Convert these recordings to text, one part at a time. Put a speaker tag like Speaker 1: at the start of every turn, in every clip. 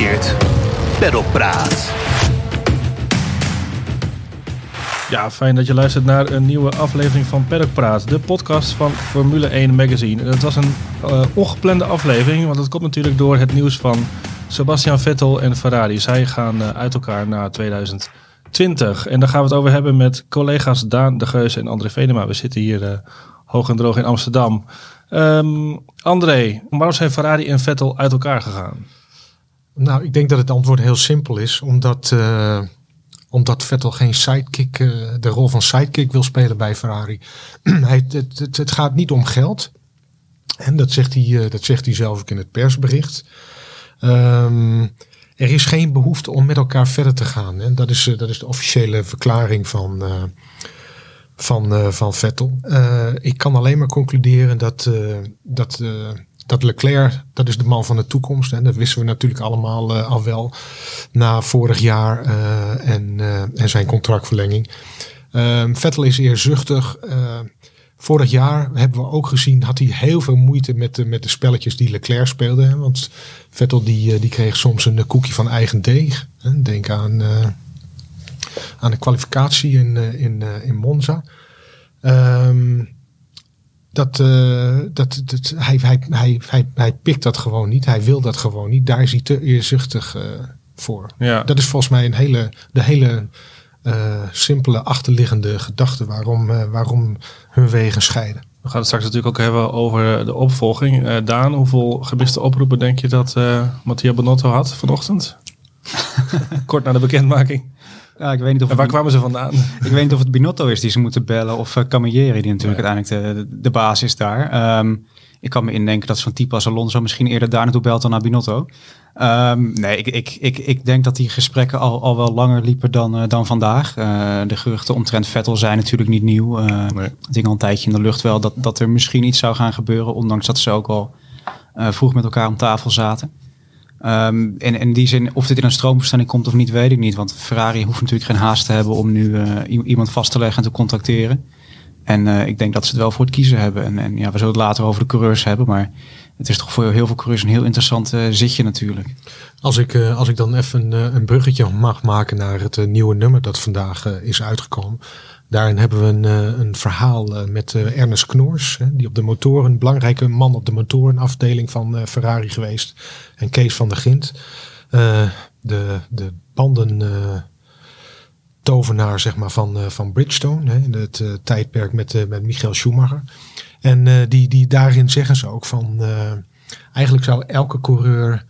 Speaker 1: presenteert Paddock Praat.
Speaker 2: Ja, fijn dat je luistert naar een nieuwe aflevering van Paddock de podcast van Formule 1 Magazine. Het was een uh, ongeplande aflevering, want het komt natuurlijk door het nieuws van Sebastian Vettel en Ferrari. Zij gaan uh, uit elkaar naar 2020. En daar gaan we het over hebben met collega's Daan de Geus en André Venema. We zitten hier uh, hoog en droog in Amsterdam. Um, André, waarom zijn Ferrari en Vettel uit elkaar gegaan?
Speaker 3: Nou, ik denk dat het antwoord heel simpel is. Omdat, uh, omdat Vettel geen sidekick, uh, de rol van sidekick wil spelen bij Ferrari. hij, het, het, het, gaat niet om geld. En dat zegt hij, uh, dat zegt hij zelf ook in het persbericht. Um, er is geen behoefte om met elkaar verder te gaan. En dat is, dat is de officiële verklaring van, van, van Vettel. ik kan alleen maar concluderen dat, dat dat Leclerc, dat is de man van de toekomst. En dat wisten we natuurlijk allemaal uh, al wel na vorig jaar uh, en, uh, en zijn contractverlenging. Ehm, Vettel is eerzuchtig. vorig jaar hebben we ook gezien, had hij heel veel moeite met de, met de spelletjes die Leclerc speelde. Hè? Want Vettel die, die kreeg soms een koekje van eigen deeg. Hè? Denk aan, aan de kwalificatie in, in, in Monza. Um, dat, uh, dat, dat, hij, hij, hij, hij, hij pikt dat gewoon niet. Hij wil dat gewoon niet. Daar is hij te eerzuchtig uh, voor.
Speaker 2: Ja.
Speaker 3: Dat is volgens mij een hele, de hele uh, simpele achterliggende gedachte waarom, waarom hun wegen scheiden.
Speaker 2: We gaan het straks natuurlijk ook hebben over de opvolging. Daan, hoeveel gemiste oproepen denk je dat Mattia Bonotto had vanochtend? Kort na de bekendmaking.
Speaker 4: Ja, ik weet niet of
Speaker 2: en waar kwamen ze vandaan?
Speaker 4: Ik weet niet of het Binotto is die ze moeten bellen of uh, Camilleri die natuurlijk ja. uiteindelijk de, de baas is daar. Um, ik kan me indenken dat zo'n type als Alonso misschien eerder daar naartoe belt dan naar Binotto. Um, nee, ik, ik, ik, ik denk dat die gesprekken al, al wel langer liepen dan, uh, dan vandaag. Uh, de geruchten omtrent Vettel zijn natuurlijk niet nieuw. Uh, nee. Het ding al een tijdje in de lucht wel dat, dat er misschien iets zou gaan gebeuren. Ondanks dat ze ook al vroeg met elkaar om tafel zaten. Um, en in die zin, of dit in een stroomverstelling komt of niet, weet ik niet. Want Ferrari hoeft natuurlijk geen haast te hebben om nu uh, iemand vast te leggen en te contracteren. En uh, ik denk dat ze het wel voor het kiezen hebben. En, en, ja, we zullen het later over de coureurs hebben. Maar het is toch voor heel veel coureurs een heel interessant uh, zitje natuurlijk.
Speaker 3: Als ik, als ik dan even een, een bruggetje mag maken naar het nieuwe nummer dat vandaag is uitgekomen. Daarin hebben we een, een verhaal met Ernest Knoors, die op de motoren, een belangrijke man op de motorenafdeling van Ferrari geweest. En Kees van der Gint, de, de banden tovenaar zeg maar, van, van Bridgestone, hè, in het tijdperk met, met Michael Schumacher. En die, die daarin zeggen ze ook van, eigenlijk zou elke coureur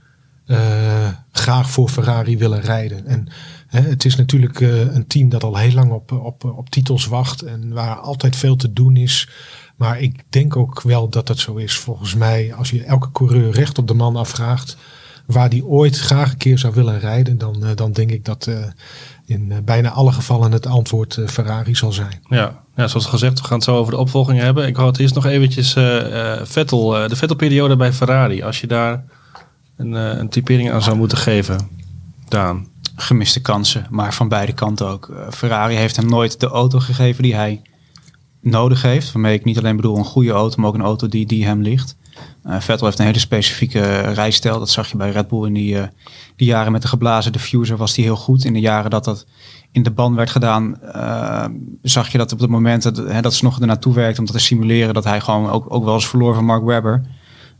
Speaker 3: graag voor Ferrari willen rijden. En het is natuurlijk een team dat al heel lang op, op, op titels wacht en waar altijd veel te doen is. Maar ik denk ook wel dat dat zo is. Volgens mij, als je elke coureur recht op de man afvraagt waar die ooit graag een keer zou willen rijden, dan, uh, dan denk ik dat uh, in bijna alle gevallen het antwoord Ferrari zal zijn.
Speaker 2: Ja. ja, zoals gezegd, we gaan het zo over de opvolging hebben. Ik had eerst nog eventjes Vettel, de Vettel-periode bij Ferrari. Als je daar een, een typering aan zou moeten geven, Daan
Speaker 4: gemiste kansen, maar van beide kanten ook. Uh, Ferrari heeft hem nooit de auto gegeven die hij nodig heeft. Waarmee ik niet alleen bedoel een goede auto, maar ook een auto die, die hem ligt. Uh, Vettel heeft een hele specifieke rijstijl. Dat zag je bij Red Bull in die, uh, die jaren met de geblazen diffuser was die heel goed. In de jaren dat dat in de band werd gedaan, zag je dat op het moment dat, hè, dat ze nog ernaartoe werkte om dat te simuleren, dat hij gewoon ook, ook wel eens verloor van Mark Webber.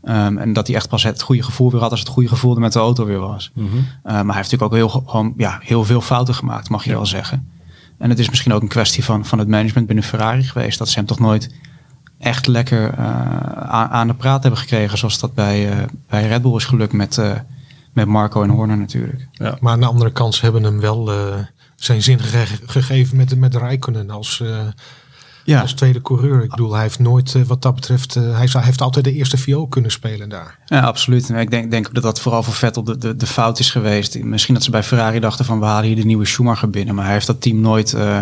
Speaker 4: Um, en dat hij echt pas het goede gevoel weer had als het goede gevoel er met de auto weer was. Mm -hmm. uh, maar hij heeft natuurlijk ook heel, gewoon, ja, heel veel fouten gemaakt, mag je ja. wel zeggen. En het is misschien ook een kwestie van, van het management binnen Ferrari geweest. Dat ze hem toch nooit echt lekker uh, aan, aan, de praat hebben gekregen. Zoals dat bij, uh, bij Red Bull is gelukt met, met Marco en Horner natuurlijk.
Speaker 3: Ja. Maar aan de andere kant ze hebben hem wel zijn zin ge gegeven met, met Rijkonen als ja. als tweede coureur. Ik bedoel, hij heeft nooit uh, wat dat betreft, uh, hij, hij, heeft altijd de eerste viool kunnen spelen daar.
Speaker 4: Ja, absoluut. En ik denk, denk dat dat vooral voor Vettel de, de, de fout is geweest. Misschien dat ze bij Ferrari dachten van we halen hier de nieuwe Schumacher binnen. Maar hij heeft dat team nooit, uh,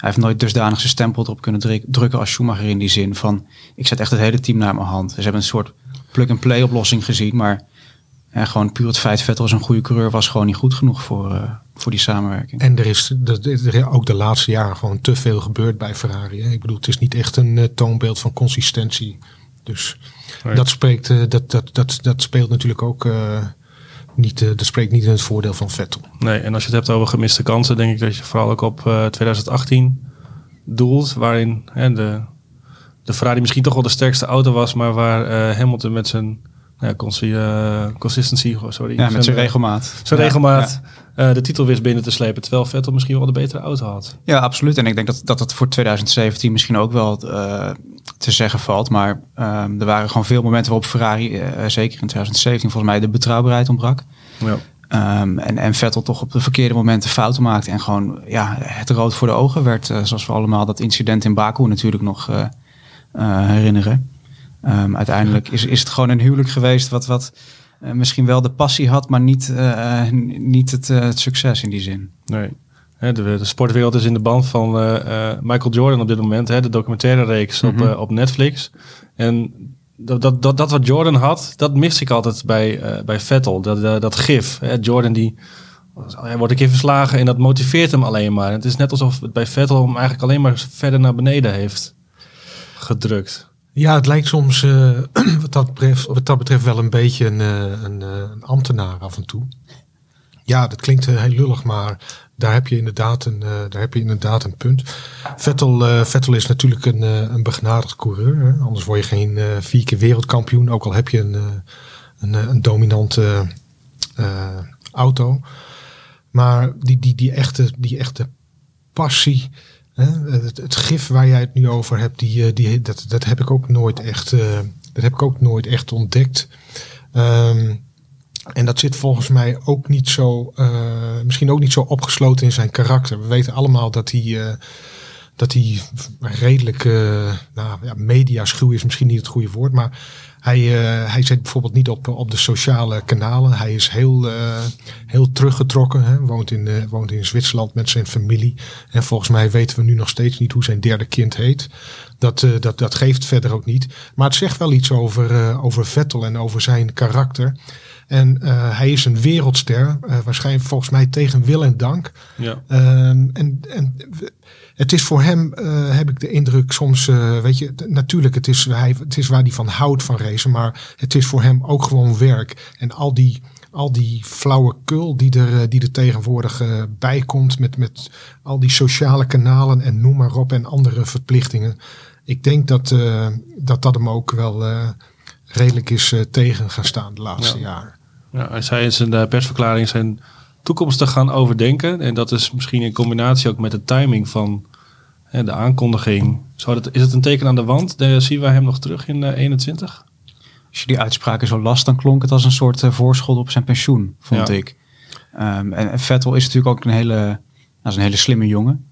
Speaker 4: heeft nooit dusdanig zijn stempel erop kunnen drukken als Schumacher in die zin van ik zet echt het hele team naar mijn hand. Ze hebben een soort plug-and-play oplossing gezien, maar en gewoon puur het feit Vettel als een goede coureur was gewoon niet goed genoeg voor, uh, voor die samenwerking.
Speaker 3: En er is, er is ook de laatste jaren gewoon te veel gebeurd bij Ferrari. Hè? Ik bedoel, het is niet echt een uh, toonbeeld van consistentie. Dus dat, spreekt, uh, dat, dat, dat, dat speelt natuurlijk ook niet, eh, spreekt niet in het voordeel van Vettel.
Speaker 2: Nee, en als je het hebt over gemiste kansen, denk ik dat je vooral ook op eh, 2018 doelt, waarin hè, de, de Ferrari misschien toch wel de sterkste auto was, maar waar eh, Hamilton met zijn ja, eh, consistency, sorry,
Speaker 4: Ja, met zijn
Speaker 2: eh,
Speaker 4: regelmaat.
Speaker 2: zijn
Speaker 4: Ja,
Speaker 2: regelmaat
Speaker 4: Ja.
Speaker 2: eh, de titel wist binnen te slepen, terwijl Vettel misschien wel de betere auto had.
Speaker 4: Ja, absoluut. En ik denk dat dat het voor 2017 misschien ook wel te zeggen valt. Maar ehm, er waren gewoon veel momenten waarop Ferrari, zeker in 2017, volgens mij de betrouwbaarheid ontbrak.
Speaker 2: Ja.
Speaker 4: Ehm, en, en Vettel toch op de verkeerde momenten fouten maakte. En gewoon ja, het rood voor de ogen werd. zoals we allemaal dat incident in Baku natuurlijk nog herinneren. Ehm, uiteindelijk is, is het gewoon een huwelijk geweest wat, wat eh, misschien wel de passie had, maar niet, eh, eh, niet het, het succes in die zin.
Speaker 2: Nee. De, de sportwereld is in de band van Michael Jordan op dit moment. Hè, de documentaire reeks op,
Speaker 4: Mhm.
Speaker 2: op Netflix. En dat, dat, dat, dat wat Jordan had, dat mis ik altijd bij, bij Vettel. Dat, dat, gif. Hè. Jordan die hij wordt een keer verslagen en dat motiveert hem alleen maar. Het is net alsof het bij Vettel hem eigenlijk alleen maar verder naar beneden heeft gedrukt.
Speaker 3: Ja, het lijkt soms eh, wat, dat betreft, wat dat betreft wel een beetje een, eh, eh, een ambtenaar af en toe. Ja, dat klinkt heel lullig, maar daar heb je inderdaad een, daar heb je inderdaad een punt. Vettel, Vettel is natuurlijk een, een begnadigd coureur. Hè? Anders word je geen vier keer wereldkampioen, ook al heb je een, een, een dominante auto. Maar die, die, die, echte, die echte passie? Het, het gif waar jij het nu over hebt, die, eh, die, dat, dat heb ik ook nooit echt, eh, dat heb ik ook nooit echt ontdekt. Ehm, en dat zit volgens mij ook niet zo, eh, misschien ook niet zo opgesloten in zijn karakter. We weten allemaal dat hij, dat hij redelijk, nou ja, mediaschuw is misschien niet het goede woord, maar hij, eh, hij zit bijvoorbeeld niet op, op de sociale kanalen. Hij is heel, eh, heel teruggetrokken. Hè? Woont, in, eh, woont in Zwitserland met zijn familie. En volgens mij weten we nu nog steeds niet hoe zijn derde kind heet. Dat, dat, dat geeft verder ook niet. Maar het zegt wel iets over, over Vettel en over zijn karakter. En hij is een wereldster. waarschijnlijk volgens mij tegen wil en dank.
Speaker 2: Ja.
Speaker 3: Ehm, en, en het is voor hem, eh, heb ik de indruk, soms, eh, weet je, natuurlijk, het is, hij, het is waar hij van houdt van racen, maar het is voor hem ook gewoon werk. En al die, al die flauwekul die er, eh, die er tegenwoordig bij komt, met, met al die sociale kanalen en noem maar op en andere verplichtingen. Ik denk dat dat, dat hem ook wel redelijk is tegen gaan staan de laatste
Speaker 2: Ja.
Speaker 3: jaren.
Speaker 2: Ja, hij zei in zijn persverklaring zijn toekomst te gaan overdenken. En dat is misschien in combinatie ook met de timing van hè, de aankondiging. Zou dat, is het een teken aan de wand? De, zien we hem nog terug in eh 21?
Speaker 4: Als je die uitspraken zo las, dan klonk het als een soort eh, voorschot op zijn pensioen, vond
Speaker 2: Ja.
Speaker 4: ik. Ehm, en, en Vettel is natuurlijk ook een hele, nou, is een hele slimme jongen.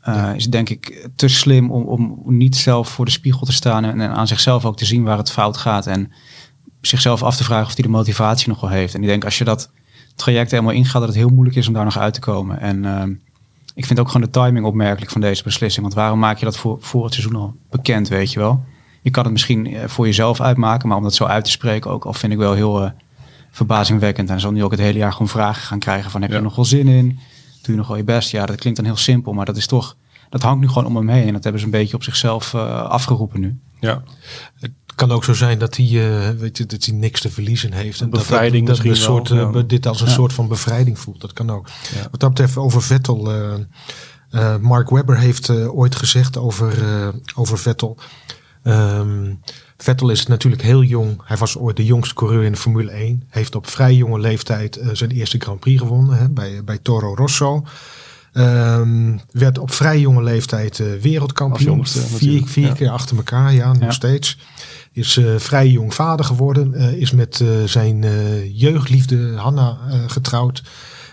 Speaker 4: Eh, Is denk ik te slim om, om niet zelf voor de spiegel te staan en, en aan zichzelf ook te zien waar het fout gaat. En zichzelf af te vragen of hij de motivatie nog wel heeft. En ik denk als je dat traject helemaal ingaat, dat het heel moeilijk is om daar nog uit te komen. En ehm, ik vind ook gewoon de timing opmerkelijk van deze beslissing. Want waarom maak je dat voor, voor het seizoen al bekend, weet je wel? Je kan het misschien eh, voor jezelf uitmaken, maar om dat zo uit te spreken ook al vind ik wel heel eh, verbazingwekkend. En zal nu ook het hele jaar gewoon vragen gaan krijgen van heb je er nog wel zin in? Doe je nog wel je best? Ja, dat klinkt dan heel simpel, maar dat is toch, dat hangt nu gewoon om hem heen. En dat hebben ze een beetje op zichzelf eh, afgeroepen nu.
Speaker 2: Ja,
Speaker 3: kan ook zo zijn dat hij, eh, weet je, dat hij niks te verliezen heeft. En
Speaker 2: Een
Speaker 3: dat- dat, dat, een
Speaker 2: misschien
Speaker 3: soort,
Speaker 2: wel,
Speaker 3: eh,
Speaker 2: ja.
Speaker 3: dit als een
Speaker 4: Ja.
Speaker 3: soort van bevrijding voelt. Dat kan ook.
Speaker 2: Ja.
Speaker 3: Wat dat betreft over Vettel. eh, eh, Mark Webber heeft eh, ooit gezegd over, eh, over Vettel. Ehm, Vettel is natuurlijk heel jong. Hij was ooit de jongste coureur in de Formule 1. Heeft op vrij jonge leeftijd zijn eerste Grand Prix gewonnen hè, bij, bij Toro Rosso. Ehm, werd op vrij jonge leeftijd eh, wereldkampioen.
Speaker 2: jongste
Speaker 3: vier vier
Speaker 2: ja.
Speaker 3: keer achter elkaar, ja, nog
Speaker 4: Ja.
Speaker 3: steeds. Is eh, vrij jong vader geworden. eh, is met eh, zijn eh, jeugdliefde Hanna eh, getrouwd.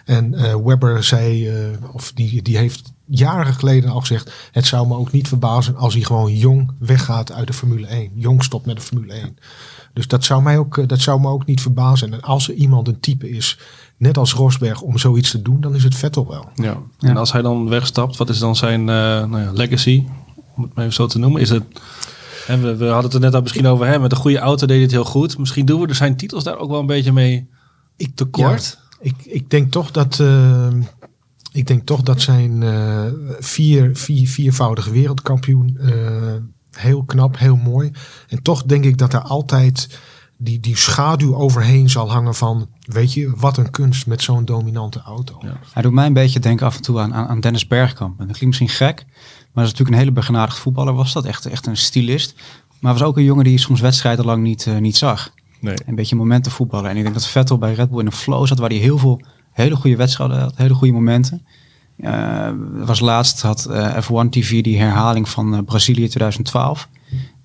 Speaker 3: En eh, Webber zei, eh, of die, die heeft jaren geleden al gezegd... het zou me ook niet verbazen als hij gewoon jong weggaat uit de Formule 1. Jong stopt met de Formule 1. Dus dat zou, mij ook, dat zou me ook niet verbazen. En als er iemand een type is, net als Rosberg, om zoiets te doen... dan is het Vettel wel.
Speaker 2: ja. En als hij dan wegstapt, wat is dan zijn eh, nou ja, legacy? Om het maar even zo te noemen. Is het, en we, we hadden het er net al misschien over hem. Met een goede auto deed het heel goed. Misschien doen we er zijn titels daar ook wel een beetje mee
Speaker 3: Ik
Speaker 2: tekort.
Speaker 3: Ik, ik denk toch dat. eh, ik denk toch dat zijn eh, vier, vier, viervoudige wereldkampioen. eh, heel knap, heel mooi. En toch denk ik dat er altijd die, die schaduw overheen zal hangen van, weet je, wat een kunst met zo'n dominante auto.
Speaker 2: Ja.
Speaker 4: Hij doet mij een beetje denken af en toe aan, aan, aan Dennis Bergkamp. En dat klinkt misschien gek, maar dat is natuurlijk een hele begenadigd voetballer. Was dat echt, echt een stylist. Maar was ook een jongen die je soms wedstrijden lang niet, eh, niet zag.
Speaker 2: Nee.
Speaker 4: Een beetje momenten voetballen. En ik denk dat Vettel bij Red Bull in een flow zat waar hij heel veel hele goede wedstrijden had, hele goede momenten. Eh, was laatst had eh, F1 TV die herhaling van Brazilië 2012.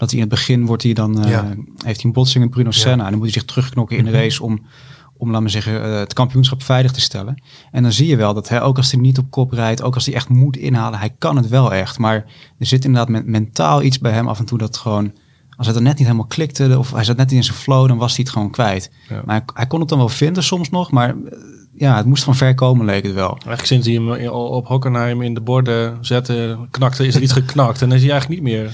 Speaker 4: Dat hij in het begin wordt hij dan, eh,
Speaker 3: Ja.
Speaker 4: heeft hij een botsing met Bruno Senna. En dan moet hij zich terugknokken in de race om, om laten we zeggen, eh, het kampioenschap veilig te stellen. En dan zie je wel dat hij, ook als hij niet op kop rijdt, ook als hij echt moet inhalen, hij kan het wel echt. Maar er zit inderdaad men- mentaal iets bij hem af en toe dat gewoon, als het er net niet helemaal klikte, of hij zat net niet in zijn flow, dan was hij het gewoon kwijt.
Speaker 2: Ja.
Speaker 4: Maar hij, hij kon het dan wel vinden soms nog, maar eh, ja, het moest van ver komen, leek het wel.
Speaker 2: Eigenlijk sinds hij hem al op Hockenheim in de borden zette, knakte, is er iets geknakt. En dan is hij eigenlijk niet meer...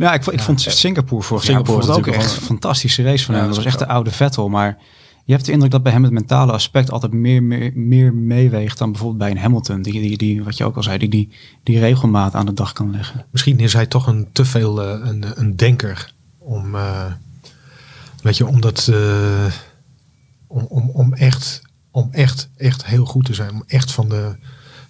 Speaker 4: Ja, ik, ik vond Singapore vorig jaar
Speaker 2: Singapore
Speaker 4: bijvoorbeeld ook echt een fantastische race van
Speaker 2: Ja,
Speaker 4: hem. Dat was
Speaker 2: is
Speaker 4: echt de oude Vettel, maar je hebt de indruk dat bij hem het mentale aspect altijd meer, meer, meer meeweegt dan bijvoorbeeld bij een Hamilton. Die, die, die, wat je ook al zei, die, die, die regelmaat aan de dag kan leggen.
Speaker 3: Misschien is hij toch een te veel eh, een, een denker om, eh, weet je, om dat, eh, om, om, om echt, om echt, echt heel goed te zijn, om echt van de,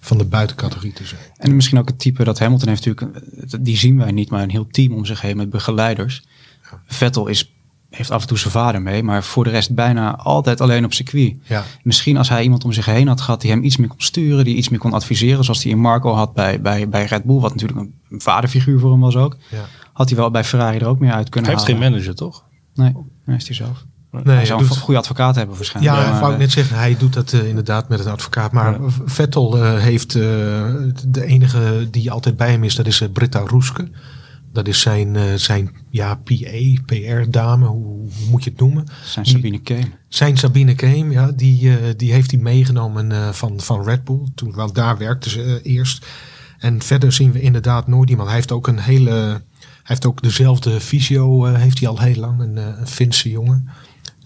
Speaker 3: van de buitencategorie te zijn.
Speaker 4: En misschien ook het type dat Hamilton heeft natuurlijk, die zien wij niet, maar een heel team om zich heen met begeleiders. Vettel is, heeft af en toe zijn vader mee, maar voor de rest bijna altijd alleen op circuit.
Speaker 3: Ja,
Speaker 4: Misschien als hij iemand om zich heen had gehad die hem iets meer kon sturen, die iets meer kon adviseren, zoals hij in Marco had bij, bij, bij Red Bull, wat natuurlijk een, vaderfiguur voor hem was ook,
Speaker 3: ja.
Speaker 4: had hij wel bij Ferrari er ook meer uit
Speaker 2: Hij
Speaker 4: kunnen
Speaker 2: heeft geen
Speaker 4: halen.
Speaker 2: manager, toch?
Speaker 4: Nee, nee, is hij zelf.
Speaker 3: Nee,
Speaker 4: hij zou een goede advocaat hebben waarschijnlijk.
Speaker 3: Ja,
Speaker 4: maar,
Speaker 3: ik wou
Speaker 4: eh,
Speaker 3: net zeggen, hij doet dat eh, inderdaad met een advocaat. Maar
Speaker 2: Ja.
Speaker 3: Vettel eh, heeft eh, de enige die altijd bij hem is, dat is eh, Britta Roeske. Dat is zijn, eh, zijn ja, PA, PR-dame, hoe, hoe moet je het noemen?
Speaker 4: zijn Sabine Keem.
Speaker 3: Zijn Sabine Keem, ja, die, eh, die heeft hij meegenomen eh, van, van Red Bull. Toen wel daar werkte ze eh, eerst. En verder zien we inderdaad nooit iemand. Hij heeft ook een hele. Hij heeft ook dezelfde visio, eh, heeft hij al heel lang, een, eh, een Finse jongen.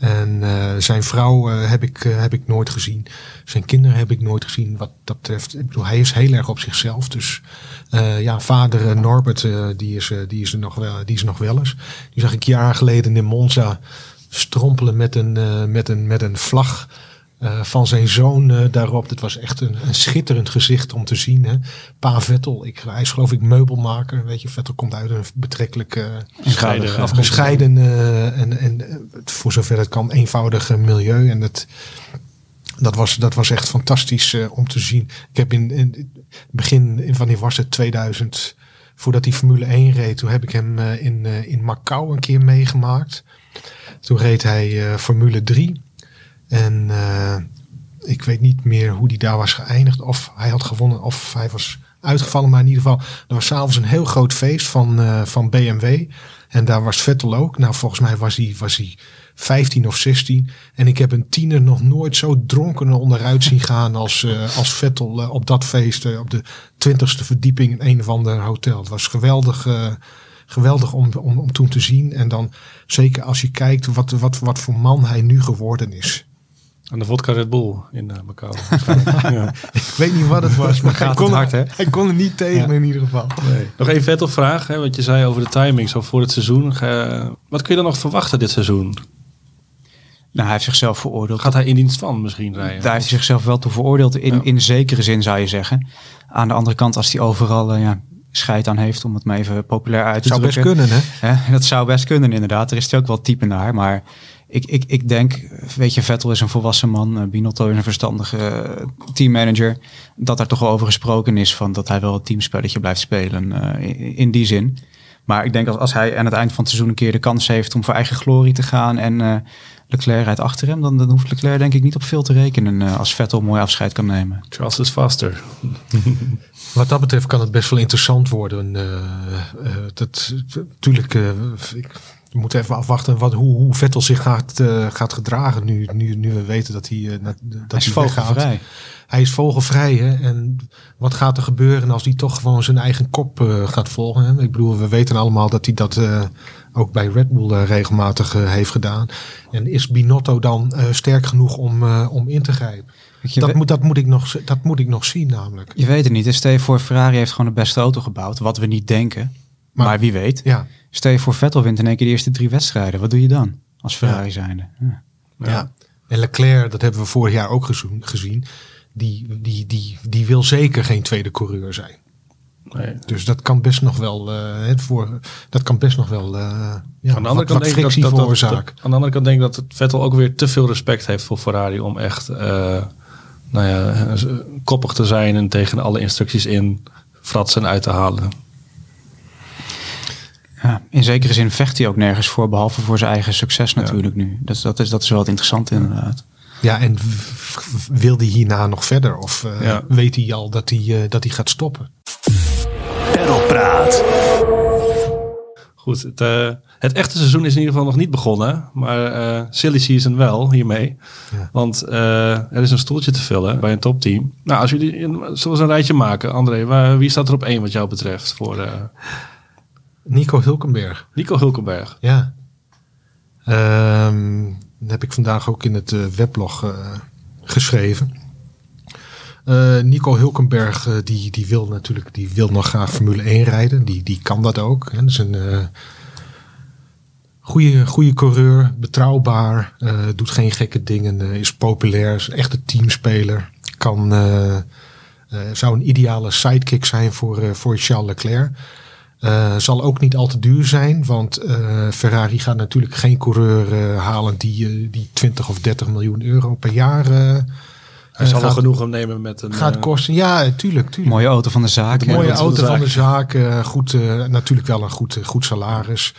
Speaker 3: En eh, zijn vrouw eh, heb, ik, eh, heb ik nooit gezien. Zijn kinderen heb ik nooit gezien. Wat dat betreft, ik bedoel, hij is heel erg op zichzelf. Dus ja, vader Norbert, die, is, die, is er nog wel, die is nog wel eens. Die zag ik jaren geleden in Monza strompelen met een, met een, met een vlag eh, van zijn zoon eh, daarop. Het was echt een, een schitterend gezicht om te zien. Hè. Pa Vettel, ik, hij is geloof ik meubelmaker. Weet je, Vettel komt uit een betrekkelijk
Speaker 2: afkomst.
Speaker 3: bescheiden eh, en, en voor zover het kan eenvoudig milieu. En het, dat, was, dat was echt fantastisch om te zien. Ik heb in, in het begin, in, wanneer was het, 2000, voordat hij Formule 1 reed, toen heb ik hem in, in Macau een keer meegemaakt. Toen reed hij Formule 3. En eh, ik weet niet meer hoe die daar was geëindigd. Of hij had gewonnen of hij was uitgevallen. Maar in ieder geval, er was s'avonds een heel groot feest van, eh, van BMW. En daar was Vettel ook. Nou, volgens mij was hij, was hij 15 of 16. En ik heb een tiener nog nooit zo dronken onderuit zien gaan als, eh, als Vettel op dat feest. op de twintigste verdieping in een of ander hotel. Het was geweldig, geweldig om, om, om toen te zien. En dan zeker als je kijkt wat, wat, wat voor man hij nu geworden is.
Speaker 2: Aan de vodka Red Bull in eh, Macau. ja.
Speaker 3: Ik weet niet wat het was, maar hij
Speaker 4: Gaat
Speaker 3: kon,
Speaker 4: het hard, hè?
Speaker 3: hij kon er niet tegen in ieder geval.
Speaker 2: Nee. Nog één Vettel vraag, hè, wat je zei over de timing zo voor het seizoen. Wat kun je dan nog verwachten dit seizoen?
Speaker 4: Nou, hij heeft zichzelf veroordeeld.
Speaker 2: Gaat hij in dienst van misschien rijden?
Speaker 4: Daar heeft hij zichzelf wel toe veroordeeld, in,
Speaker 2: Ja.
Speaker 4: in zekere zin zou je zeggen. Aan de andere kant, als hij overal eh, ja, scheid aan heeft, om het maar even populair uit te
Speaker 3: Het zou best
Speaker 4: drukken.
Speaker 3: kunnen, hè?
Speaker 4: Hè, dat zou best kunnen, inderdaad. Er is hij ook wel type naar. Maar ik, ik, ik denk, weet je, Vettel is een volwassen man. eh, Binotto is een verstandige eh, teammanager. Dat daar toch wel over gesproken is van dat hij wel het teamspelletje blijft spelen eh, in, in die zin. Maar ik denk als, als hij aan het eind van het seizoen een keer de kans heeft om voor eigen glorie te gaan en eh, Leclerc rijdt achter hem, dan, dan hoeft Leclerc denk ik niet op veel te rekenen eh, als Vettel mooi afscheid kan nemen.
Speaker 2: Charles is faster.
Speaker 3: Wat dat betreft kan het best wel interessant worden. eh, eh, dat, natuurlijk, eh, ik we moeten even afwachten wat, hoe, hoe Vettel zich gaat, eh, gaat gedragen nu, nu, nu we weten dat hij, eh, dat,
Speaker 4: Hij is vogelvrij.
Speaker 3: Hij is vogelvrij. Hè? En wat gaat er gebeuren als hij toch gewoon zijn eigen kop eh, gaat volgen? Hè? Ik bedoel, we weten allemaal dat hij dat ook bij Red Bull regelmatig heeft gedaan. En is Binotto dan sterk genoeg om, om in te grijpen?
Speaker 4: Je,
Speaker 3: Dat moet, dat, moet ik nog, dat moet ik nog zien namelijk.
Speaker 4: je weet het niet. Stel je voor, Ferrari heeft gewoon de beste auto gebouwd. Wat we niet denken. Maar,
Speaker 3: Maar-
Speaker 4: wie weet.
Speaker 3: Ja,
Speaker 4: Stel je voor, Vettel wint in één keer de eerste drie wedstrijden. Wat doe je dan? als Ferrari zijnde. Ja.
Speaker 3: Ja. En Leclerc, dat hebben we vorig jaar ook gezien. Die, die, die, die wil zeker geen tweede coureur zijn.
Speaker 2: Nee.
Speaker 3: Dus dat kan best nog wel, eh, het voor, dat kan best nog wel eh ja,
Speaker 2: Aan de andere
Speaker 3: wat,
Speaker 2: kant
Speaker 3: wat
Speaker 2: denk ik dat, dat, dat-
Speaker 3: veroorzaken.
Speaker 2: dat- aan de andere kant denk ik dat het Vettel ook weer te veel respect heeft voor Ferrari om echt eh, nou ja, eh, koppig te zijn en tegen alle instructies in fratsen uit te halen.
Speaker 4: Ja, in zekere zin vecht hij ook nergens voor, behalve voor zijn eigen succes natuurlijk nu. Dat, dat, is, dat is wel het interessante inderdaad.
Speaker 3: Ja, en wil hij hierna nog verder? Of eh,
Speaker 2: Ja.
Speaker 3: weet hij al dat hij, eh, dat hij gaat stoppen?
Speaker 1: Perlpraat.
Speaker 2: Goed, het, eh, het echte seizoen is in ieder geval nog niet begonnen, maar eh silly season wel hiermee.
Speaker 3: Ja.
Speaker 2: Want eh, er is een stoeltje te vullen bij een topteam. Nou, als jullie een, zullen we eens een rijtje maken, André, waar, wie staat er op één wat jou betreft voor eh,
Speaker 3: Nico Hulkenberg.
Speaker 2: Nico Hulkenberg?
Speaker 3: Ja. Ehm, dat heb ik vandaag ook in het eh, weblog eh, geschreven. Eh, Nico Hulkenberg, die, die wil natuurlijk die wil nog graag Formule 1 rijden. Die, die kan dat ook. Hè. Dat is een goede, goede coureur, betrouwbaar, doet geen gekke dingen, is populair, is een echte teamspeler. Kan, zou een ideale sidekick zijn voor, voor Charles Leclerc. Eh, zal ook niet al te duur zijn, want eh, Ferrari gaat natuurlijk geen coureur eh, halen die, eh, die 20 of 30 miljoen euro per jaar eh,
Speaker 2: Hij zal
Speaker 3: gaat,
Speaker 2: wel genoegen nemen met een...
Speaker 3: gaat kosten. Ja, tuurlijk, tuurlijk.
Speaker 4: Mooie auto van de zaak.
Speaker 3: Een
Speaker 4: hè.
Speaker 3: mooie
Speaker 2: auto van de
Speaker 3: auto van de
Speaker 2: zaak.
Speaker 3: zaak. eh, goed, eh, natuurlijk wel een goed, goed salaris.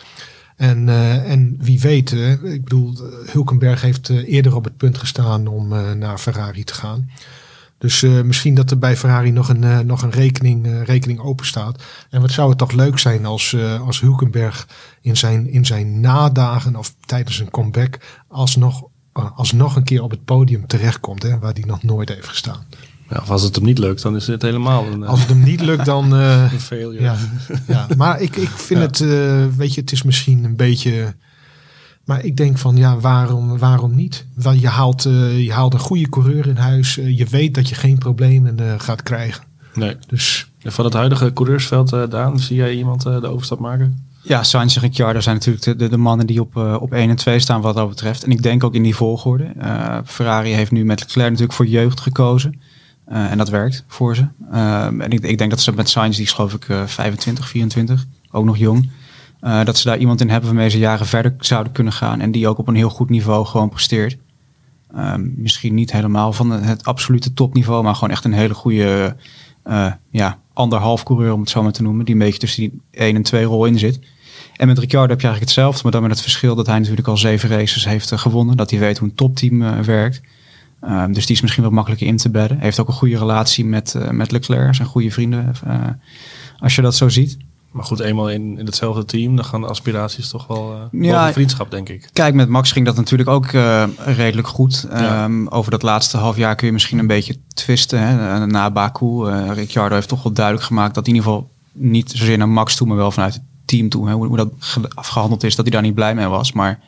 Speaker 3: En, eh, en wie weet, ik bedoel, Hulkenberg heeft eh, eerder op het punt gestaan om eh, naar Ferrari te gaan. Dus eh, misschien dat er bij Ferrari nog een, eh, nog een rekening, eh, rekening open staat. En wat zou het toch leuk zijn als, als Hulkenberg in zijn, in zijn nadagen of tijdens een comeback alsnog, alsnog een keer op het podium terechtkomt, hè, waar hij nog nooit heeft gestaan.
Speaker 2: ja, of als het hem niet lukt, dan is dit helemaal een,
Speaker 3: Als het hem niet lukt, dan.
Speaker 2: een failure.
Speaker 3: ja, ja, maar ik, ik vind het, weet je, het is misschien een beetje. Maar ik denk van ja, waarom, waarom niet? Want je haalt, eh, je haalt een goede coureur in huis. eh, je weet dat je geen problemen eh, gaat krijgen.
Speaker 2: Nee.
Speaker 3: Dus
Speaker 2: En van het huidige coureursveld, eh, Daan, zie jij iemand eh, de overstap maken?
Speaker 4: Ja, Sainz en Ricciardo zijn natuurlijk de, de, de mannen die op, eh, op 1 en 2 staan wat dat betreft. En ik denk ook in die volgorde. Eh, Ferrari heeft nu met Leclerc natuurlijk voor jeugd gekozen. Eh, en dat werkt voor ze. Ehm, en ik, ik denk dat ze met Sainz, die is geloof ik eh, 25, 24, ook nog jong. Eh, dat ze daar iemand in hebben waarmee ze jaren verder zouden kunnen gaan. En die ook op een heel goed niveau gewoon presteert. Ehm, misschien niet helemaal van het absolute topniveau, maar gewoon echt een hele goede eh, ja, anderhalf coureur, om het zo maar te noemen. Die een beetje tussen die 1 en 2 rol in zit. En met Ricciardo heb je eigenlijk hetzelfde, maar dan met het verschil dat hij natuurlijk al zeven races heeft eh, gewonnen. Dat hij weet hoe een topteam werkt. Ehm, dus die is misschien wat makkelijker in te bedden. Heeft ook een goede relatie met, met Leclerc, zijn goede vrienden. als je dat zo ziet.
Speaker 2: Maar goed, eenmaal in, in hetzelfde team, dan gaan de aspiraties toch wel eh
Speaker 4: Ja.
Speaker 2: vriendschap, denk ik.
Speaker 4: Kijk, met Max ging dat natuurlijk ook eh, redelijk goed.
Speaker 2: Ja.
Speaker 4: Ehm, over dat laatste half jaar kun je misschien een beetje twisten. Hè? Eh, Na Baku, Ricciardo heeft toch wel duidelijk gemaakt dat hij in ieder geval niet zozeer naar Max toe, maar wel vanuit het team toe. Hè? Hoe, hoe dat ge- afgehandeld is, dat hij daar niet blij mee was. Maar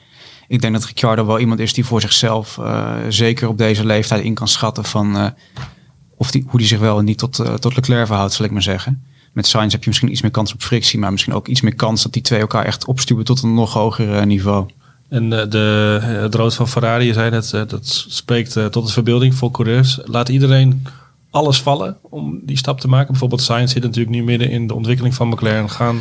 Speaker 4: ik denk dat Ricciardo wel iemand is die voor zichzelf zeker op deze leeftijd in kan schatten van of die, hoe die zich wel en niet tot, tot Leclerc verhoudt, zal ik maar zeggen. Met Sainz heb je misschien iets meer kans op frictie, maar misschien ook iets meer kans dat die twee elkaar echt opstuwen tot een nog hoger eh, niveau.
Speaker 2: En eh, de, het van Ferrari, je zei net, eh, dat spreekt tot de verbeelding voor coureurs. Laat iedereen alles vallen om die stap te maken. Bijvoorbeeld Sainz zit natuurlijk nu midden in de ontwikkeling van McLaren. Gaan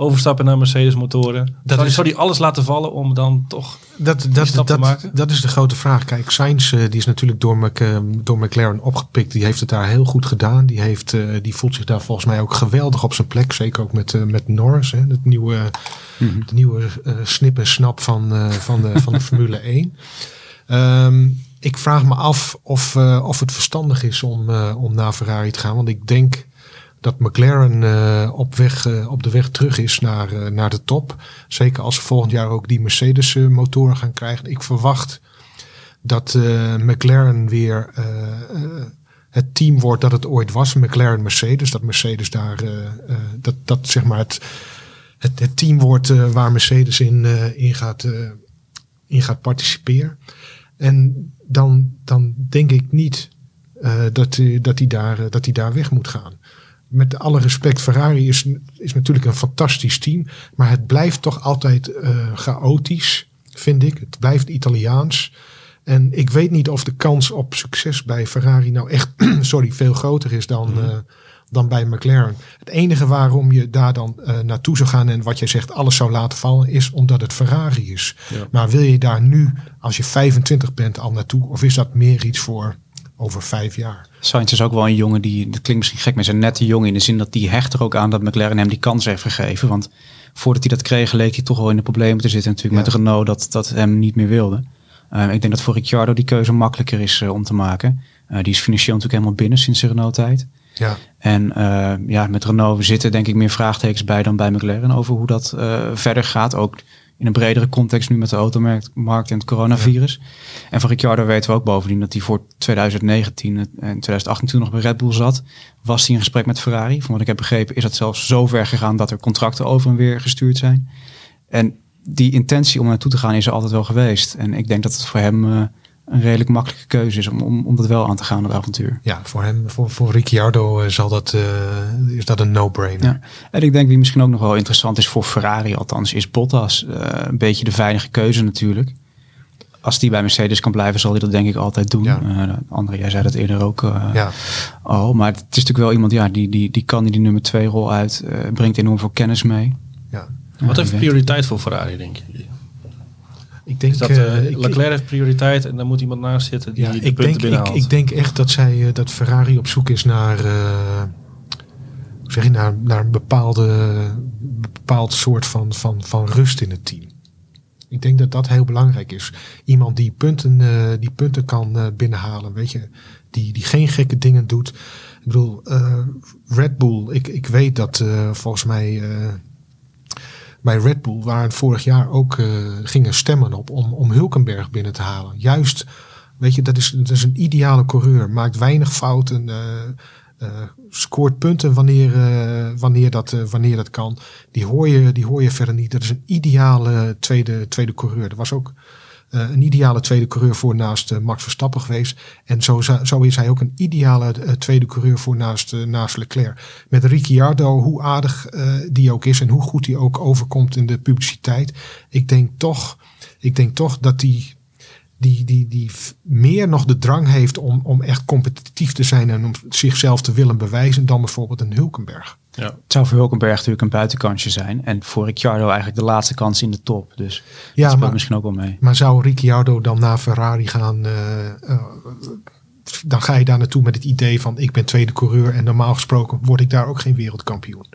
Speaker 2: overstappen naar Mercedes motoren.
Speaker 3: Dat
Speaker 2: zou,
Speaker 3: is-
Speaker 2: zou die alles laten vallen om dan toch...
Speaker 3: dat, dat,
Speaker 2: stap te
Speaker 3: dat,
Speaker 2: maken?
Speaker 3: dat is de grote vraag. Kijk, Sainz eh, die is natuurlijk door, Mc, eh, door McLaren opgepikt. Die heeft het daar heel goed gedaan. Die, heeft, eh, die voelt zich daar volgens mij ook geweldig op zijn plek. Zeker ook met, eh, met Norris, hè, het nieuwe, de nieuwe eh, snip en snap van, eh, van, de, van de Formule 1. Ehm, ik vraag me af of, eh, of het verstandig is om, eh, om naar Ferrari te gaan. Want ik denk dat McLaren eh, op, weg, eh, op de weg terug is naar, eh, naar de top. Zeker als ze volgend jaar ook die Mercedes motoren gaan krijgen. Ik verwacht dat McLaren weer het team wordt dat het ooit was. McLaren Mercedes. Dat Mercedes daar dat, dat zeg maar het, het, het team wordt waar Mercedes in, in, gaat, in gaat participeren. En dan, dan denk ik niet dat dat daar, dat hij daar weg moet gaan. Met alle respect, Ferrari is, is natuurlijk een fantastisch team. Maar het blijft toch altijd eh, chaotisch. vind ik. Het blijft Italiaans. En ik weet niet of de kans op succes bij Ferrari nou echt sorry, veel groter is dan,
Speaker 2: Mhm.
Speaker 3: eh, dan bij McLaren. Het enige waarom je daar dan eh, naartoe zou gaan en wat jij zegt, alles zou laten vallen, is omdat het Ferrari is.
Speaker 2: Ja.
Speaker 3: Maar wil je daar nu, als je 25 bent, al naartoe? Of is dat meer iets voor over vijf jaar?
Speaker 4: Sainz is ook wel een jongen die, dat klinkt misschien gek, maar is een nette jongen in de zin dat die hecht er ook aan dat McLaren hem die kans heeft gegeven. Want voordat hij dat kreeg, leek hij toch wel in de problemen te zitten natuurlijk
Speaker 3: Ja.
Speaker 4: met Renault dat dat hem niet meer wilde. Eh, ik denk dat voor Ricciardo die keuze makkelijker is eh, om te maken. Eh, die is financieel natuurlijk helemaal binnen sinds de Renault-tijd.
Speaker 3: Ja,
Speaker 4: En ja, met Renault zitten denk ik meer vraagtekens bij dan bij McLaren over hoe dat verder gaat. Ook in een bredere context nu met de automarkt markt en het coronavirus. En van Ricciardo weten we ook bovendien dat hij voor 2019 en 2018 toen nog bij Red Bull zat. Was hij in gesprek met Ferrari. Van wat ik heb begrepen is dat zelfs zo ver gegaan dat er contracten over en weer gestuurd zijn. En die intentie om naartoe te gaan is er altijd wel geweest. En ik denk dat het voor hem eh, een redelijk makkelijke keuze is om, om, om dat wel aan te gaan, dat avontuur.
Speaker 3: ja voor hem, voor, voor Ricciardo eh, zal dat, eh, is dat een no-brainer.
Speaker 4: Ja. En ik denk wie misschien ook nog wel interessant is voor Ferrari althans, is Bottas. Eh, een beetje de veilige keuze natuurlijk. Als die bij Mercedes kan blijven, zal hij dat denk ik altijd doen.
Speaker 3: Ja.
Speaker 4: Eh, André, jij zei dat eerder ook uh,
Speaker 3: Ja.
Speaker 4: al. Maar het is natuurlijk wel iemand, ja, die, die, die kan die, die nummer twee rol uit. eh, brengt enorm veel kennis mee.
Speaker 3: Ja.
Speaker 2: Wat heeft prioriteit voor Ferrari, denk je?
Speaker 3: Ik denk
Speaker 2: dat,
Speaker 3: ik-
Speaker 2: Leclerc heeft prioriteit en dan moet iemand naast zitten die
Speaker 3: Ja,
Speaker 2: de
Speaker 3: ik,
Speaker 2: punten
Speaker 3: denk, ik,
Speaker 2: binnenhaalt.
Speaker 3: ik denk echt dat, zij, eh, dat Ferrari op zoek is naar, hoe zeg je, naar, naar een bepaalde, bepaald soort van, van, van rust in het team. Ik denk dat dat heel belangrijk is. Iemand die punten, die punten kan binnenhalen, weet je. Die, die geen gekke dingen doet. Ik bedoel, Red Bull, ik, ik weet dat volgens mij bij Red Bull waren vorig jaar ook eh, gingen stemmen op om, om Hulkenberg binnen te halen. Juist, weet je, dat is, dat is een ideale coureur. Maakt weinig fouten. eh, eh, scoort punten wanneer, wanneer, dat, wanneer dat kan. Die hoor, je, die hoor je verder niet. Dat is een ideale tweede, tweede coureur. Er was ook eh, een ideale tweede coureur voor naast eh, Max Verstappen geweest. En zo, zo is hij ook een ideale eh, tweede coureur voor naast, naast Leclerc. Met Ricciardo, hoe aardig die ook is en hoe goed die ook overkomt in de publiciteit. Ik denk toch, ik denk toch dat die, die, die, die meer nog de drang heeft om, om echt competitief te zijn en om zichzelf te willen bewijzen dan bijvoorbeeld een Hulkenberg.
Speaker 2: ja.
Speaker 4: Het zou voor Hulkenberg natuurlijk een buitenkansje zijn. En voor Ricciardo eigenlijk de laatste kans in de top. Dus
Speaker 3: Ja,
Speaker 4: dat speelt
Speaker 3: maar-
Speaker 4: misschien ook wel mee.
Speaker 3: Maar zou Ricciardo dan naar Ferrari gaan? eh, eh, dan ga je daar naartoe met het idee van ik ben tweede coureur en normaal gesproken word ik daar ook geen wereldkampioen.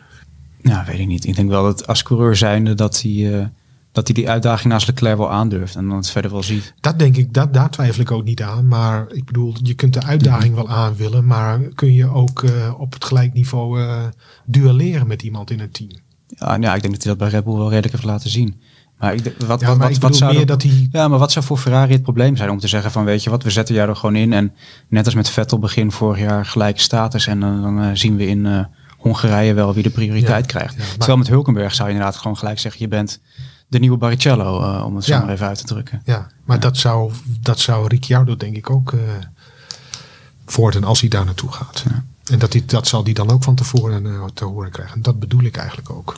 Speaker 4: Nou, weet ik niet. Ik denk wel dat als coureur zijnde dat hij, eh, dat hij die uitdaging naast Leclerc wel aandurft. En dan het verder wel ziet.
Speaker 3: Dat denk ik, dat, daar twijfel ik ook niet aan. Maar ik bedoel, je kunt de uitdaging wel aan willen, maar kun je ook eh, op het gelijk niveau eh, duelleren met iemand in een team.
Speaker 4: Ja, nou, ik denk dat hij dat bij Red Bull wel redelijk heeft laten zien. Maar, ik, wat,
Speaker 3: Ja,
Speaker 4: wat,
Speaker 3: maar
Speaker 4: wat,
Speaker 3: ik
Speaker 4: wat
Speaker 3: bedoel
Speaker 4: zou
Speaker 3: meer
Speaker 4: dat-
Speaker 3: dat hij
Speaker 4: Ja, maar wat zou voor Ferrari het probleem zijn om te zeggen van weet je wat, we zetten jou er gewoon in. En net als met Vettel begin vorig jaar gelijke status. En dan, dan eh, zien we in Hongarije wel wie de prioriteit
Speaker 3: Ja,
Speaker 4: krijgt.
Speaker 3: ja, maar-
Speaker 4: Terwijl met Hulkenberg zou je inderdaad gewoon gelijk zeggen je bent de nieuwe Barrichello. eh, om het zo
Speaker 3: Ja.
Speaker 4: maar even uit te drukken.
Speaker 3: Ja, maar Dat, zou, dat zou Ricciardo denk ik ook eh voorten als hij daar naartoe gaat.
Speaker 4: Ja.
Speaker 3: En dat, die, dat zal hij dan ook van tevoren eh, te horen krijgen. Dat bedoel ik eigenlijk ook.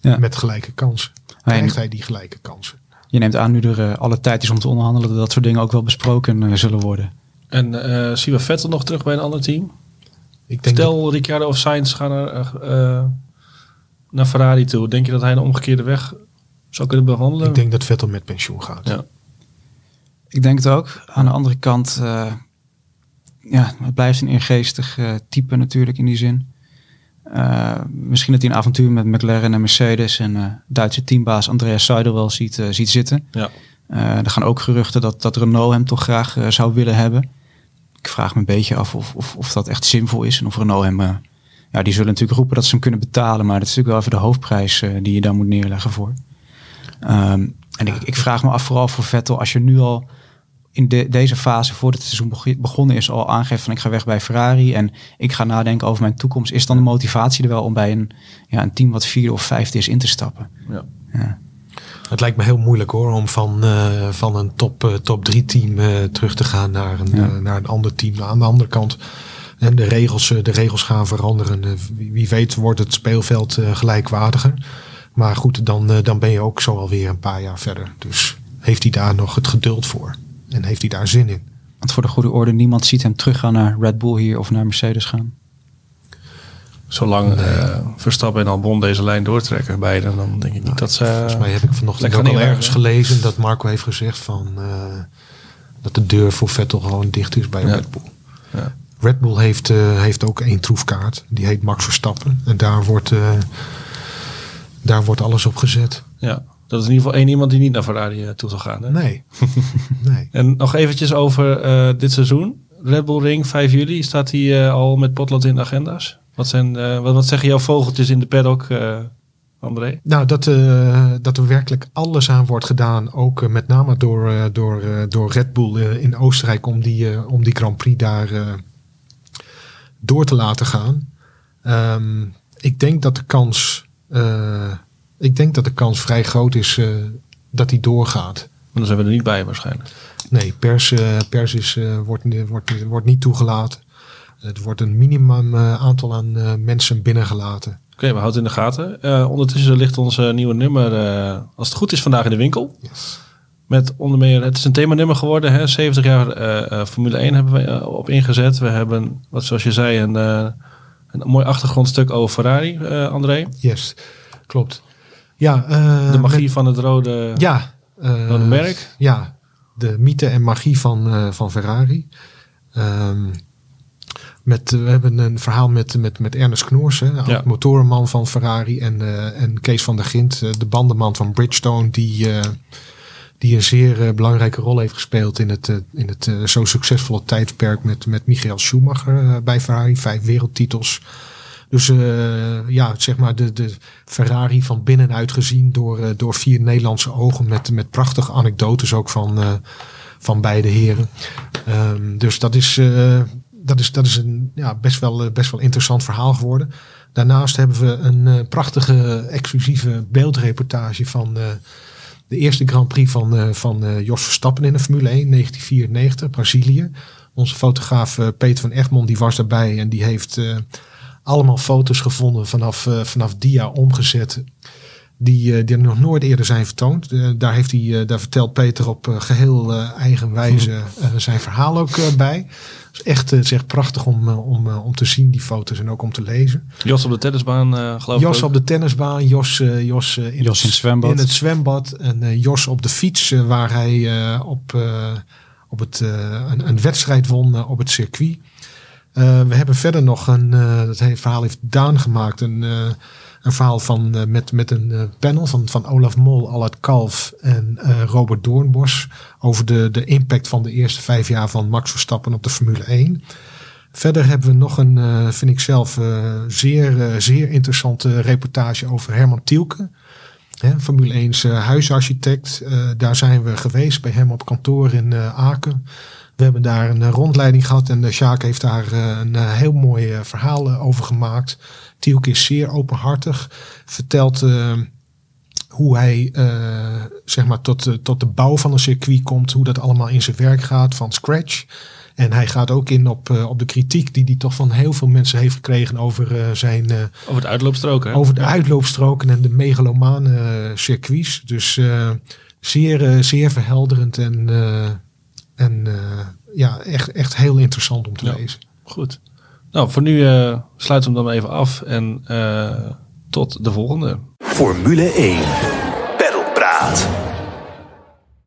Speaker 4: Ja.
Speaker 3: Met gelijke kansen. Krijgt hij die gelijke kansen.
Speaker 4: Je neemt aan nu er alle tijd is om te onderhandelen dat dat soort dingen ook wel besproken eh, zullen worden.
Speaker 2: En eh, zien we Vettel nog terug bij een ander team?
Speaker 3: Ik denk dat-
Speaker 2: Stel Ricciardo of Sainz gaan naar, naar Ferrari toe. Denk je dat hij een omgekeerde weg zou kunnen bewandelen?
Speaker 3: ik denk dat Vettel met pensioen gaat.
Speaker 2: Ja.
Speaker 4: Ik denk het ook. Aan de andere kant, eh, ja, het blijft een eergeestig eh, type natuurlijk in die zin. Eh, misschien dat hij een avontuur met McLaren en Mercedes en eh, Duitse teambaas Andreas Seidel wel ziet, eh, ziet zitten.
Speaker 2: Ja.
Speaker 4: Eh, er gaan ook geruchten dat, dat Renault hem toch graag zou willen hebben. Ik vraag me een beetje af of, of, of dat echt zinvol is. En of Renault hem... ja, die zullen natuurlijk roepen dat ze hem kunnen betalen. Maar dat is natuurlijk wel even de hoofdprijs eh, die je dan moet neerleggen voor. Ehm, en ik, ik vraag me af vooral voor Vettel. Als je nu al in de, deze fase, voordat het seizoen beg- begonnen is, al aangeeft van ik ga weg bij Ferrari. En ik ga nadenken over mijn toekomst. Is dan de motivatie er wel om bij een, ja, een team wat vierde of vijfde is in te stappen?
Speaker 2: Ja.
Speaker 4: Ja.
Speaker 3: Het lijkt me heel moeilijk hoor om van, eh, van een top, eh, top 3 team eh, terug te gaan naar een,
Speaker 4: Ja.
Speaker 3: naar een ander team. Aan de andere kant, en de, regels, de regels gaan veranderen. Wie, wie weet wordt het speelveld gelijkwaardiger. Maar goed, dan, eh, dan ben je ook zo alweer een paar jaar verder. Dus heeft hij daar nog het geduld voor? En heeft hij daar zin in?
Speaker 4: Want voor de goede orde, niemand ziet hem teruggaan naar Red Bull hier of naar Mercedes gaan.
Speaker 2: Zolang eh, Verstappen en Albon deze lijn doortrekken, beide, dan denk ik niet dat ze...
Speaker 3: Volgens mij heb ik vanochtend
Speaker 2: lekker
Speaker 3: ook al ergens gelezen dat Marco heeft gezegd van, eh, dat de deur voor Vettel gewoon dicht is bij
Speaker 2: Ja.
Speaker 3: Red Bull.
Speaker 2: Ja.
Speaker 3: Red Bull heeft, eh, heeft ook één troefkaart. Die heet Max Verstappen. En daar wordt, eh, daar wordt alles op gezet.
Speaker 2: Ja, dat is in ieder geval één iemand die niet naar Ferrari eh, toe zal gaan. Hè?
Speaker 3: Nee. nee.
Speaker 2: En nog eventjes over eh, dit seizoen. Red Bull Ring, 5 juli, staat hij eh, al met potlood in de agenda's? Wat, zijn, wat, wat zeggen jouw vogeltjes in de paddock, André?
Speaker 3: Nou, dat, dat er werkelijk alles aan wordt gedaan. Ook met name door, door, door Red Bull in Oostenrijk. Om die, om die Grand Prix daar door te laten gaan. Ehm, ik denk dat de kans. Eh, ik denk dat de kans vrij groot is eh, dat hij doorgaat.
Speaker 2: Want dan zijn we er niet bij waarschijnlijk.
Speaker 3: Nee, pers, eh, pers is, wordt, wordt, wordt niet toegelaten. Het wordt een minimum aantal aan mensen binnengelaten.
Speaker 2: Oké, we houden het in de gaten. Ondertussen ligt ons nieuwe nummer, als het goed is, vandaag in de winkel.
Speaker 3: Yes.
Speaker 2: Met onder meer, het is een themanummer geworden, hè? 70 jaar Formule 1 hebben we op ingezet. We hebben, wat zoals je zei, een, een mooi achtergrondstuk over Ferrari, eh, André.
Speaker 3: Yes, klopt. Ja, eh,
Speaker 2: De magie
Speaker 3: met-
Speaker 2: van het rode,
Speaker 3: Ja. eh,
Speaker 2: rode merk.
Speaker 3: Ja, de mythe en magie van, van Ferrari. Ehm, met, we hebben een verhaal met, met, met Ernest Knoors, hè,
Speaker 2: Ja.
Speaker 3: motorenman van Ferrari. En, en Kees van der Gint, de bandenman van Bridgestone. Die, die een zeer eh, belangrijke rol heeft gespeeld in het, eh, in het eh, zo succesvolle tijdperk met, met Michael Schumacher bij Ferrari. Vijf wereldtitels. Dus eh, ja, zeg maar de, de Ferrari van binnenuit gezien door, door vier Nederlandse ogen. Met, met prachtige anekdotes ook van, van beide heren. Ehm, dus dat is, dat is, dat is een ja, best, wel, best wel interessant verhaal geworden. Daarnaast hebben we een prachtige exclusieve beeldreportage van de eerste Grand Prix van, eh, van eh, Jos Verstappen in de Formule 1, 1994, Brazilië. Onze fotograaf eh, Peter van Egmond die was daarbij en die heeft allemaal foto's gevonden vanaf, vanaf jaar omgezet. Die, die nog nooit eerder zijn vertoond. Daar, heeft hij, daar vertelt Peter op eh, geheel eh, eigen wijze zijn verhaal ook bij. Is echt, eh, het is echt prachtig om, eh, om, eh, om te zien, die foto's, en ook om te lezen.
Speaker 2: Jos op de tennisbaan, eh, geloof
Speaker 3: Jos
Speaker 2: ik. ook.
Speaker 3: op de tennisbaan, Jos, eh, Jos, eh, in,
Speaker 4: Jos in het zwembad.
Speaker 3: in het zwembad. En eh, Jos op de fiets, eh, waar hij eh, op, eh, op het, eh, een, een wedstrijd won eh, op het circuit. Eh, we hebben verder nog een, eh, dat verhaal heeft Daan gemaakt, een, eh, een verhaal van, eh, met, met een eh, panel van, van Olaf Mol, Allard Kalf en eh, Robert Doornbos over de, de impact van de eerste vijf jaar van Max Verstappen op de Formule 1. Verder hebben we nog een, vind ik zelf, zeer, zeer interessante reportage over Herman Tielke. Hè, Formule 1's eh, huisarchitect. Daar zijn we geweest bij hem op kantoor in Aken. We hebben daar een eh, rondleiding gehad en de Sjaak heeft daar eh, een eh, heel mooi eh, verhaal eh, over gemaakt. Tielke is zeer openhartig. Vertelt eh, hoe hij eh, zeg maar tot, de- tot de bouw van een circuit komt. Hoe dat allemaal in zijn werk gaat van scratch. En hij gaat ook in op, eh, op de kritiek die hij toch van heel veel mensen heeft gekregen over eh, zijn... eh,
Speaker 2: Over het uitloopstrook, hè?
Speaker 3: over de uitloopstroken en de megalomane eh, circuits. Dus eh, zeer, eh, zeer verhelderend en, eh, en eh, ja, echt, echt heel interessant om te lezen.
Speaker 2: Goed. Nou, voor nu eh, uh, sluiten we hem dan even af. En eh, tot de volgende.
Speaker 1: Formule 1. Praat.